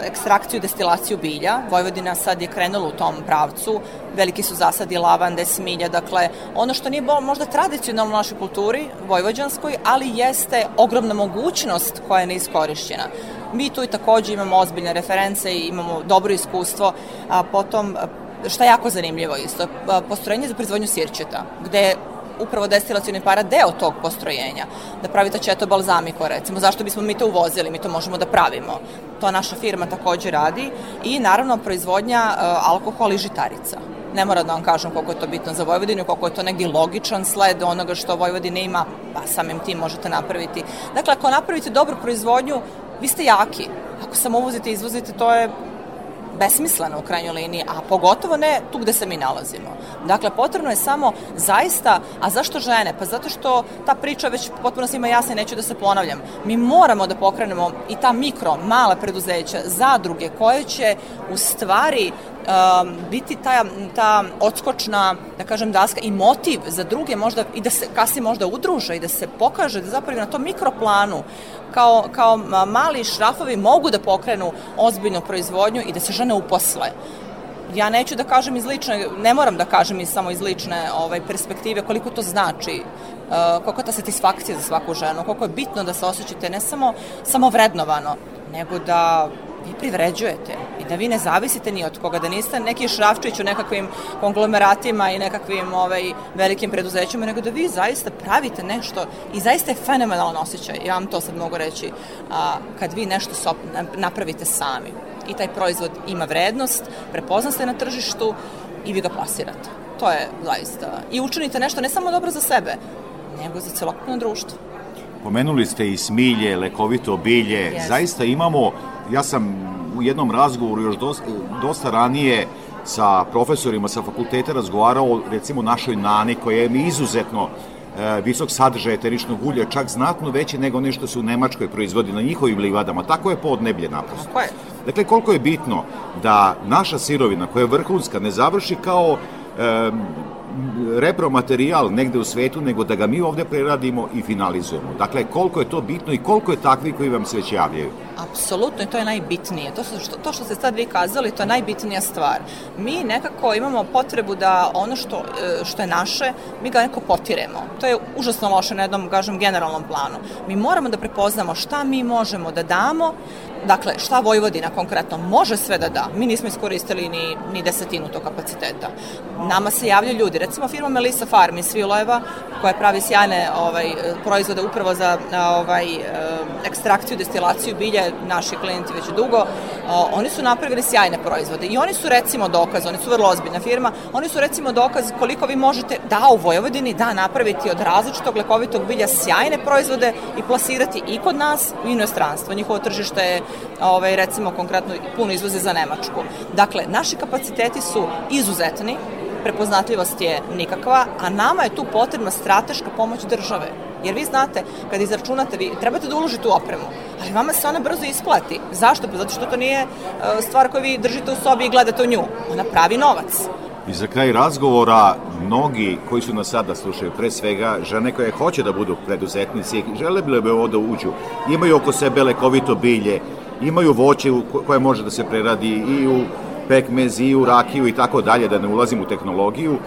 ekstrakciju, destilaciju bilja. Vojvodina sad je krenula u tom pravcu. Veliki su zasadi lavande, smilja, dakle, ono što nije možda tradicionalno u našoj kulturi, vojvođanskoj, ali jeste ogromna mogućnost koja je neiskorišćena. Mi tu i takođe imamo ozbiljne reference i imamo dobro iskustvo, a potom šta je jako zanimljivo isto, postrojenje za proizvodnju sirćeta, gde upravo destilacijoni para deo tog postrojenja, da pravite četo balzamiko, recimo, zašto bismo mi to uvozili, mi to možemo da pravimo. To naša firma takođe radi i naravno proizvodnja uh, alkohola i žitarica. Ne mora da vam kažem koliko je to bitno za Vojvodinu, koliko je to negdje logičan sled onoga što Vojvodina ima, pa samim tim možete napraviti. Dakle, ako napravite dobru proizvodnju, vi ste jaki. Ako samo uvozite i izvozite, to je besmisleno u krajnjoj liniji, a pogotovo ne tu gde se mi nalazimo. Dakle, potrebno je samo zaista, a zašto žene? Pa zato što ta priča već potpuno svima jasna i neću da se ponavljam. Mi moramo da pokrenemo i ta mikro, mala preduzeća, zadruge koje će u stvari um, biti ta, ta odskočna, da kažem, daska i motiv za druge možda i da se kasnije možda udruže i da se pokaže da zapravo na tom mikroplanu kao, kao mali šrafovi mogu da pokrenu ozbiljnu proizvodnju i da se žene uposle. Ja neću da kažem iz lične, ne moram da kažem iz samo iz lične ovaj, perspektive koliko to znači, uh, koliko je ta satisfakcija za svaku ženu, koliko je bitno da se osjećate ne samo, samo vrednovano, nego da vi privređujete i da vi ne zavisite ni od koga, da niste neki šrafčić u nekakvim konglomeratima i nekakvim ovaj, velikim preduzećima, nego da vi zaista pravite nešto i zaista je fenomenalan osjećaj, ja vam to sad mogu reći, a, kad vi nešto sop, napravite sami i taj proizvod ima vrednost, prepozna ste na tržištu i vi ga plasirate. To je zaista. I učinite nešto ne samo dobro za sebe, nego za celokupno društvo. Pomenuli ste i smilje, lekovito bilje. Yes. Zaista imamo, ja sam u jednom razgovoru još dosta, dosta ranije sa profesorima sa fakulteta razgovarao recimo našoj nani koja je izuzetno e, visok sadržaj eteričnog ulja, čak znatno veće nego nešto se u Nemačkoj proizvodi na njihovim livadama. Tako je podneblje naprosto. Tako je. Dakle, koliko je bitno da naša sirovina koja je vrhunska ne završi kao e, repromaterijal negde u svetu, nego da ga mi ovde preradimo i finalizujemo. Dakle, koliko je to bitno i koliko je takvi koji vam se već javljaju? Apsolutno i to je najbitnije. To što, to što ste sad vi kazali, to je najbitnija stvar. Mi nekako imamo potrebu da ono što, e, što je naše, mi ga neko potiremo. To je užasno loše na jednom, kažem, generalnom planu. Mi moramo da prepoznamo šta mi možemo da damo Dakle, šta Vojvodina konkretno može sve da da? Mi nismo iskoristili ni, ni desetinu tog kapaciteta. Nama se javljaju ljudi, recimo firma Melissa Farm iz Svilojeva, koja pravi sjajne ovaj, proizvode upravo za ovaj, ekstrakciju, destilaciju bilja, naši klijenti već dugo, oni su napravili sjajne proizvode i oni su recimo dokaz, oni su vrlo ozbiljna firma, oni su recimo dokaz koliko vi možete da u Vojvodini da napraviti od različitog lekovitog bilja sjajne proizvode i plasirati i kod nas i u inostranstvo. Njihovo tržište je ovaj, recimo konkretno puno izvoze za Nemačku. Dakle, naši kapaciteti su izuzetni, prepoznatljivost je nikakva, a nama je tu potrebna strateška pomoć države. Jer vi znate, kad izračunate, vi trebate da uložite u opremu, ali vama se ona brzo isplati. Zašto? Pa zato što to nije e, stvar koju vi držite u sobi i gledate u nju. Ona pravi novac. I za kraj razgovora, mnogi koji su nas sada slušaju, pre svega žene koje hoće da budu preduzetnici, žele bi da ovde uđu, imaju oko sebe lekovito bilje, imaju voće koje može da se preradi i u pekmez i u rakiju i tako dalje, da ne ulazim u tehnologiju.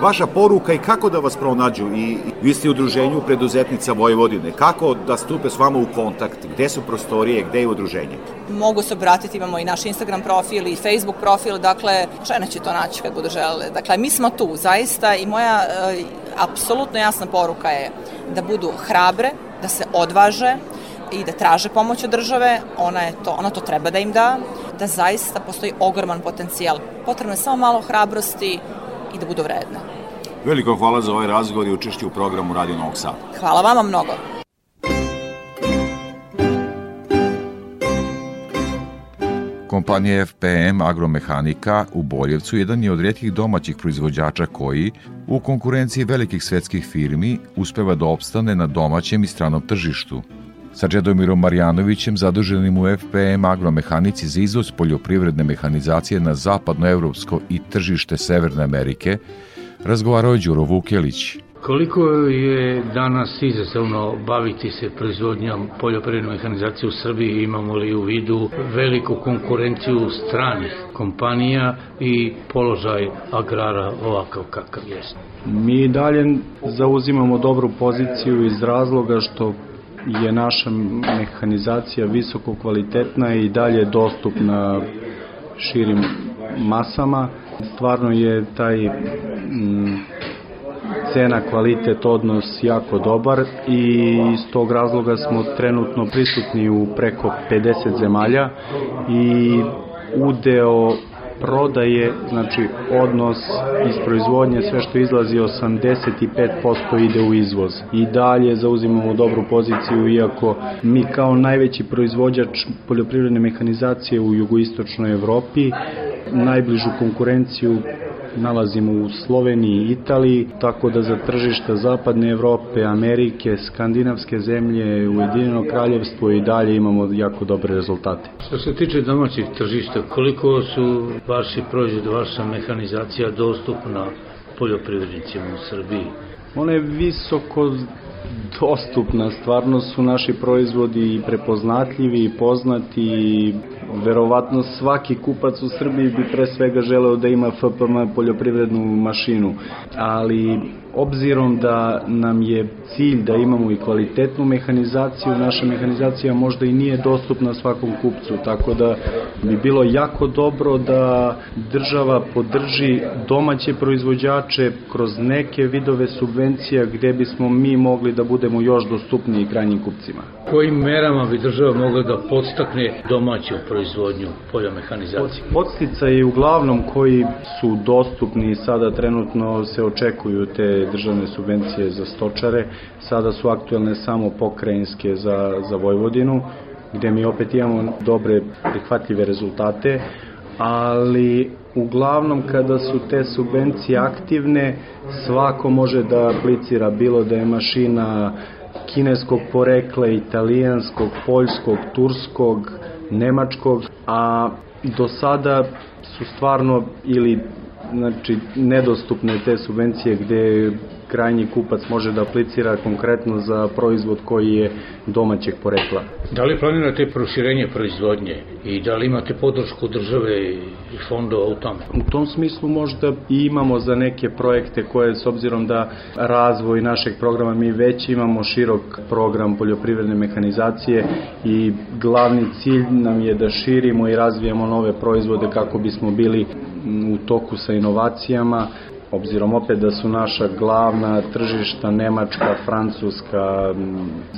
Vaša poruka i kako da vas pronađu i vi ste u udruženju preduzetnica Vojvodine, kako da stupe s vama u kontakt, gde su prostorije, gde je udruženje? Mogu se obratiti, imamo i naš Instagram profil i Facebook profil, dakle, žene će to naći kad budu želele. Dakle, mi smo tu, zaista, i moja e, apsolutno jasna poruka je da budu hrabre, da se odvaže, i da traže pomoć od države, ona, je to, ona to treba da im da, da zaista postoji ogroman potencijal. Potrebno je samo malo hrabrosti i da budu vredne. Veliko hvala za ovaj razgovor i učešće u programu Radio Novog Sada. Hvala vama mnogo. Kompanija FPM Agromehanika u Boljevcu jedan je od rijetkih domaćih proizvođača koji, u konkurenciji velikih svetskih firmi, uspeva da opstane na domaćem i stranom tržištu – sa Čedomirom Marjanovićem, zaduženim u FPM agromehanici za izvoz poljoprivredne mehanizacije na zapadnoevropsko i tržište Severne Amerike, razgovarao je Đuro Vukelić. Koliko je danas izazovno baviti se proizvodnjom poljoprivredne mehanizacije u Srbiji, imamo li u vidu veliku konkurenciju stranih kompanija i položaj agrara ovakav kakav jest? Mi dalje zauzimamo dobru poziciju iz razloga što je naša mehanizacija visoko kvalitetna i dalje dostupna širim masama. Stvarno je taj m, cena, kvalitet, odnos jako dobar i iz tog razloga smo trenutno prisutni u preko 50 zemalja i udeo prodaje, znači odnos iz proizvodnje, sve što izlazi 85% ide u izvoz. I dalje zauzimamo dobru poziciju, iako mi kao najveći proizvođač poljoprivredne mehanizacije u jugoistočnoj Evropi, najbližu konkurenciju nalazimo u Sloveniji i Italiji, tako da za tržišta Zapadne Evrope, Amerike, skandinavske zemlje, Ujedinjeno kraljevstvo i dalje imamo jako dobre rezultate. Što se tiče domaćih tržišta, koliko su vaši proizvodi, vaša mehanizacija dostupna poljoprivrednicima u Srbiji? Ona je visoko dostupna, stvarno su naši proizvodi prepoznatljivi i poznati i verovatno svaki kupac u Srbiji bi pre svega želeo da ima FPM poljoprivrednu mašinu, ali obzirom da nam je cilj da imamo i kvalitetnu mehanizaciju, naša mehanizacija možda i nije dostupna svakom kupcu, tako da bi bilo jako dobro da država podrži domaće proizvođače kroz neke vidove subvencija gde bismo mi mogli da budemo još dostupniji krajnjim kupcima. Kojim merama bi država mogla da podstakne domaću proizvodnju poljomehanizacije? Podsticaji uglavnom koji su dostupni sada trenutno se očekuju te državne subvencije za stočare, sada su aktuelne samo pokrajinske za, za Vojvodinu, gde mi opet imamo dobre prihvatljive rezultate, ali uglavnom kada su te subvencije aktivne, svako može da aplicira bilo da je mašina kineskog porekla, italijanskog, poljskog, turskog, nemačkog, a do sada su stvarno ili znači nedostupne te subvencije gde krajnji kupac može da aplicira konkretno za proizvod koji je domaćeg porekla. Da li planirate proširenje proizvodnje i da li imate podršku države i fondova u tome? U tom smislu možda i imamo za neke projekte koje s obzirom da razvoj našeg programa mi već imamo širok program poljoprivredne mehanizacije i glavni cilj nam je da širimo i razvijamo nove proizvode kako bismo bili u toku sa inovacijama, obzirom opet da su naša glavna tržišta Nemačka, Francuska,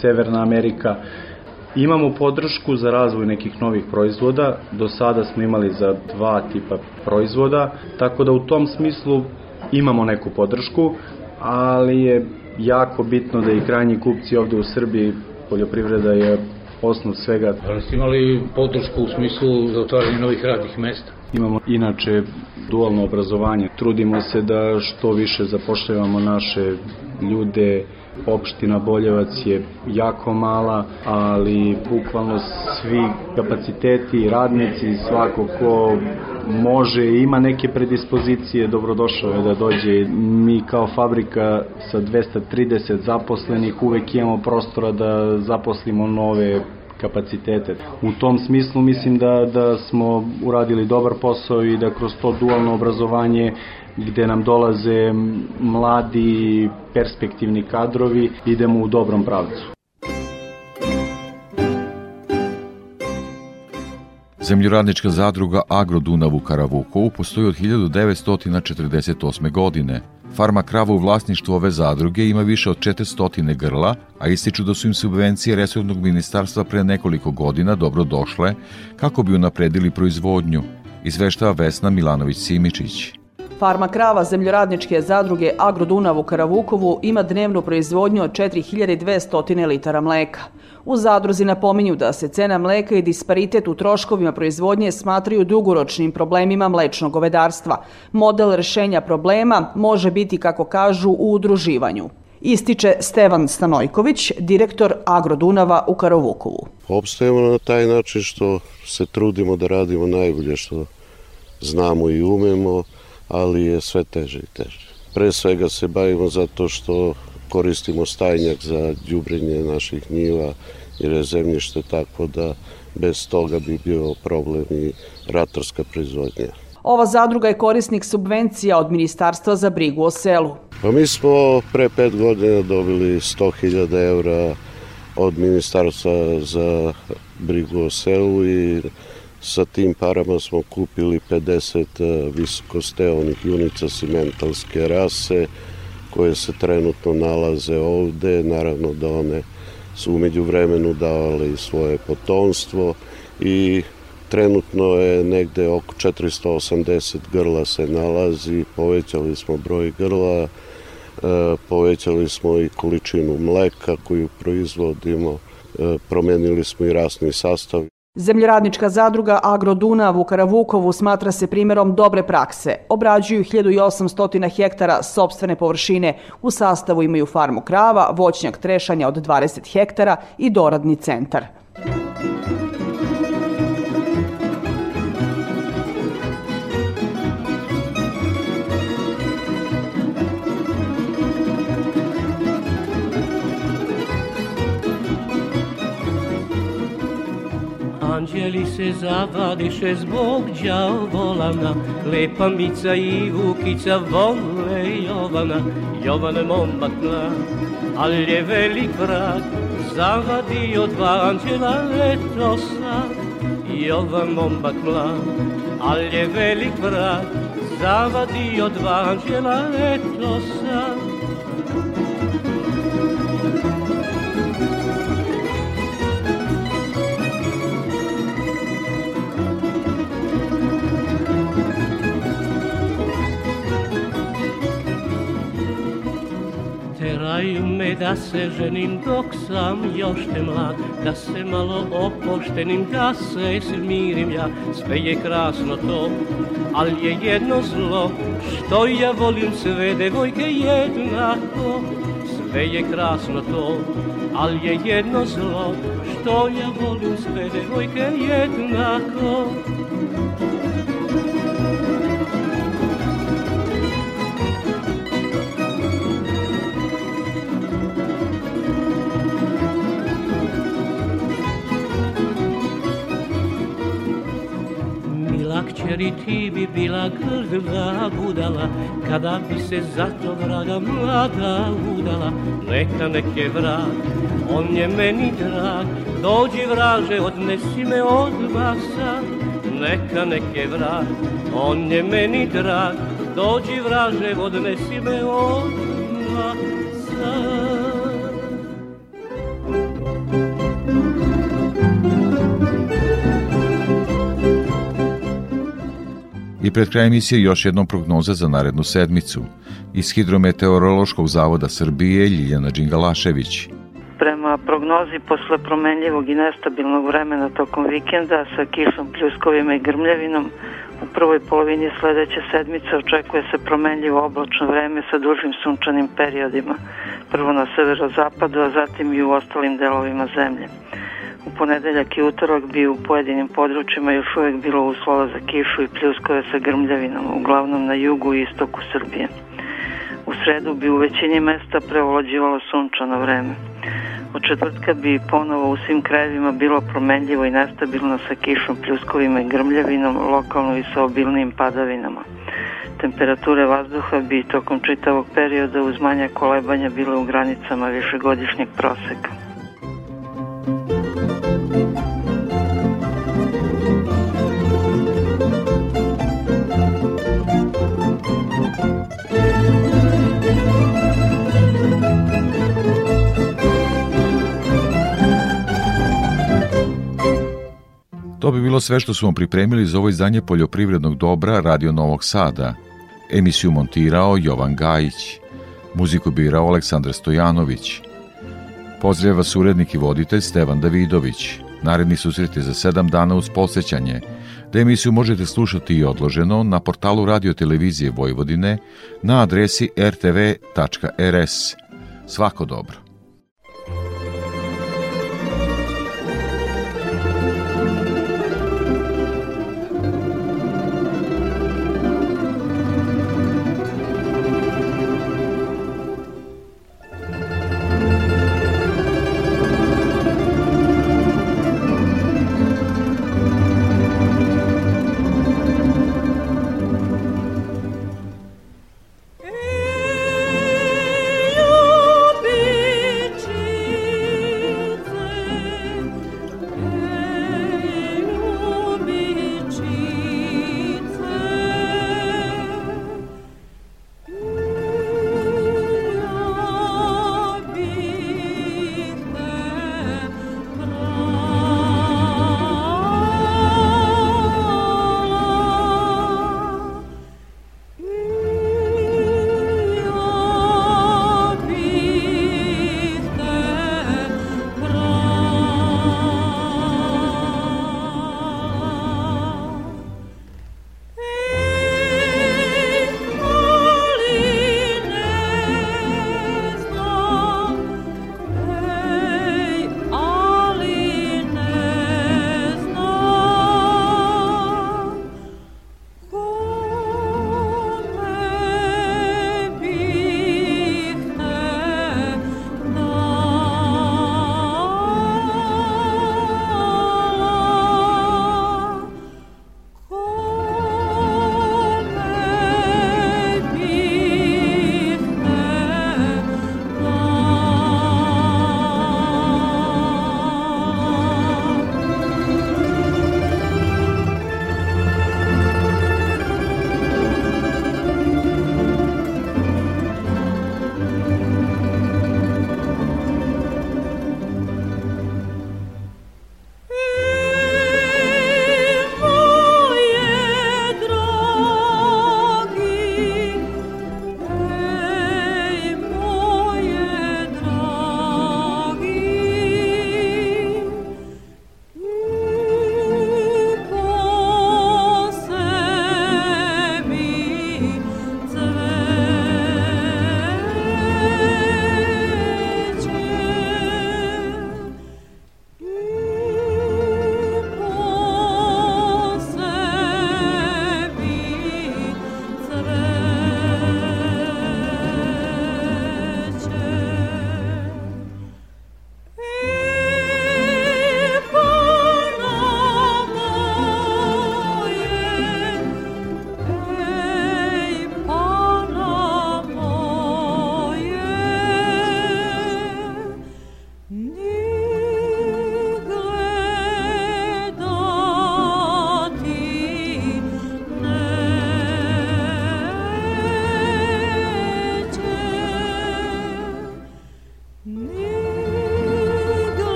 Severna Amerika, Imamo podršku za razvoj nekih novih proizvoda, do sada smo imali za dva tipa proizvoda, tako da u tom smislu imamo neku podršku, ali je jako bitno da i krajnji kupci ovde u Srbiji, poljoprivreda je osnov svega. Da ste imali podršku u smislu za otvaranje novih radnih mesta? Imamo inače dualno obrazovanje. Trudimo se da što više zapošljavamo naše ljude, opština Boljevac je jako mala, ali bukvalno svi kapaciteti, radnici, svako ko može i ima neke predispozicije, dobrodošao je da dođe. Mi kao fabrika sa 230 zaposlenih uvek imamo prostora da zaposlimo nove kapacitete. U tom smislu mislim da, da smo uradili dobar posao i da kroz to dualno obrazovanje gde nam dolaze mladi perspektivni kadrovi idemo u dobrom pravcu. Zemljoradnička zadruga Agro Dunav u Karavukovu postoji od 1948. godine. Farma krava u vlasništvu ove zadruge ima više od 400 grla, a ističu da su im subvencije Resornog ministarstva pre nekoliko godina dobro došle kako bi unapredili proizvodnju, izveštava Vesna Milanović-Simičić. Farma krava zemljoradničke zadruge Agrodunav u Karavukovu ima dnevnu proizvodnju od 4200 litara mleka. U zadruzi napominju da se cena mleka i disparitet u troškovima proizvodnje smatraju dugoročnim problemima mlečnog govedarstva. Model rešenja problema može biti, kako kažu, u udruživanju. Ističe Stevan Stanojković, direktor Agrodunava u Karavukovu. Opstajemo na taj način što se trudimo da radimo najbolje što znamo i umemo, ali je sve teže i teže. Pre svega se bavimo zato što koristimo stajnjak za đubrenje naših njiva jer je zemljište tako da bez toga bi bio problem i ratarska proizvodnja. Ova zadruga je korisnik subvencija od Ministarstva za brigu o selu. Pa mi smo pre pet godina dobili 100.000 eura od Ministarstva za brigu o selu i Sa tim parama smo kupili 50 e, visokosteonih junica simentalske rase koje se trenutno nalaze ovde. Naravno da one su umeđu vremenu davale svoje potomstvo i trenutno je negde oko 480 grla se nalazi, povećali smo broj grla, e, povećali smo i količinu mleka koju proizvodimo, e, promenili smo i rasni sastav. Zemljoradnička zadruga Agro Dunav u Karavukovu smatra se primerom dobre prakse. Obrađuju 1800 hektara sobstvene površine. U sastavu imaju farmu krava, voćnjak trešanja od 20 hektara i doradni centar. Anđeli se zavadiše zbog djavolana, lepa Mica i Vukica vole Jovana, Jovan momak mlad, ali je velik vrag, zavadio dva anđela letosa. Jovan momak ali je velik vrag, zavadio dva anđela letosa. Teraju me da se ženim dok sam još te mlad Da se malo opoštenim, da se smirim ja. Sve je krasno to, al je jedno zlo Što ja volim sve devojke jednako. Sve je krasno to, al je jedno zlo Što ja volim sve devojke jednako jer i ti bi bila grda budala Kada bi se zato vraga mlada udala. Neka nek je vrag, on je meni drag Dođi vraže, odnesi me odmah sad Neka nek je vrag, on je meni drag Dođi vraže, odnesi me odmah pred krajem emisije još jednom prognoza za narednu sedmicu. Iz Hidrometeorološkog zavoda Srbije Ljiljana Đingalašević. Prema prognozi posle promenljivog i nestabilnog vremena tokom vikenda sa kišom, pljuskovima i grmljavinom, u prvoj polovini sledeće sedmice očekuje se promenljivo oblačno vreme sa dužim sunčanim periodima, prvo na severozapadu, a zatim i u ostalim delovima zemlje. U ponedeljak i utorak bi u pojedinim područjima još uvek bilo uslova za kišu i pljuskove sa grmljavinom, uglavnom na jugu i istoku Srbije. U sredu bi u većini mesta preovlađivalo sunčano vreme. Od četvrtka bi ponovo u svim krajevima bilo promenljivo i nestabilno sa kišom, pljuskovima i grmljavinom, lokalno i sa obilnim padavinama. Temperature vazduha bi tokom čitavog perioda uz manja kolebanja bile u granicama višegodišnjeg proseka. To bi bilo sve što smo pripremili za ovo izdanje poljoprivrednog dobra Radio Novog Sada. Emisiju montirao Jovan Gajić. Muziku birao Aleksandar Stojanović. Pozdravlja vas urednik i voditelj Stevan Davidović. Naredni susret je za sedam dana uz posjećanje, da emisiju možete slušati i odloženo na portalu Radio Televizije Vojvodine na adresi rtv.rs. Svako dobro.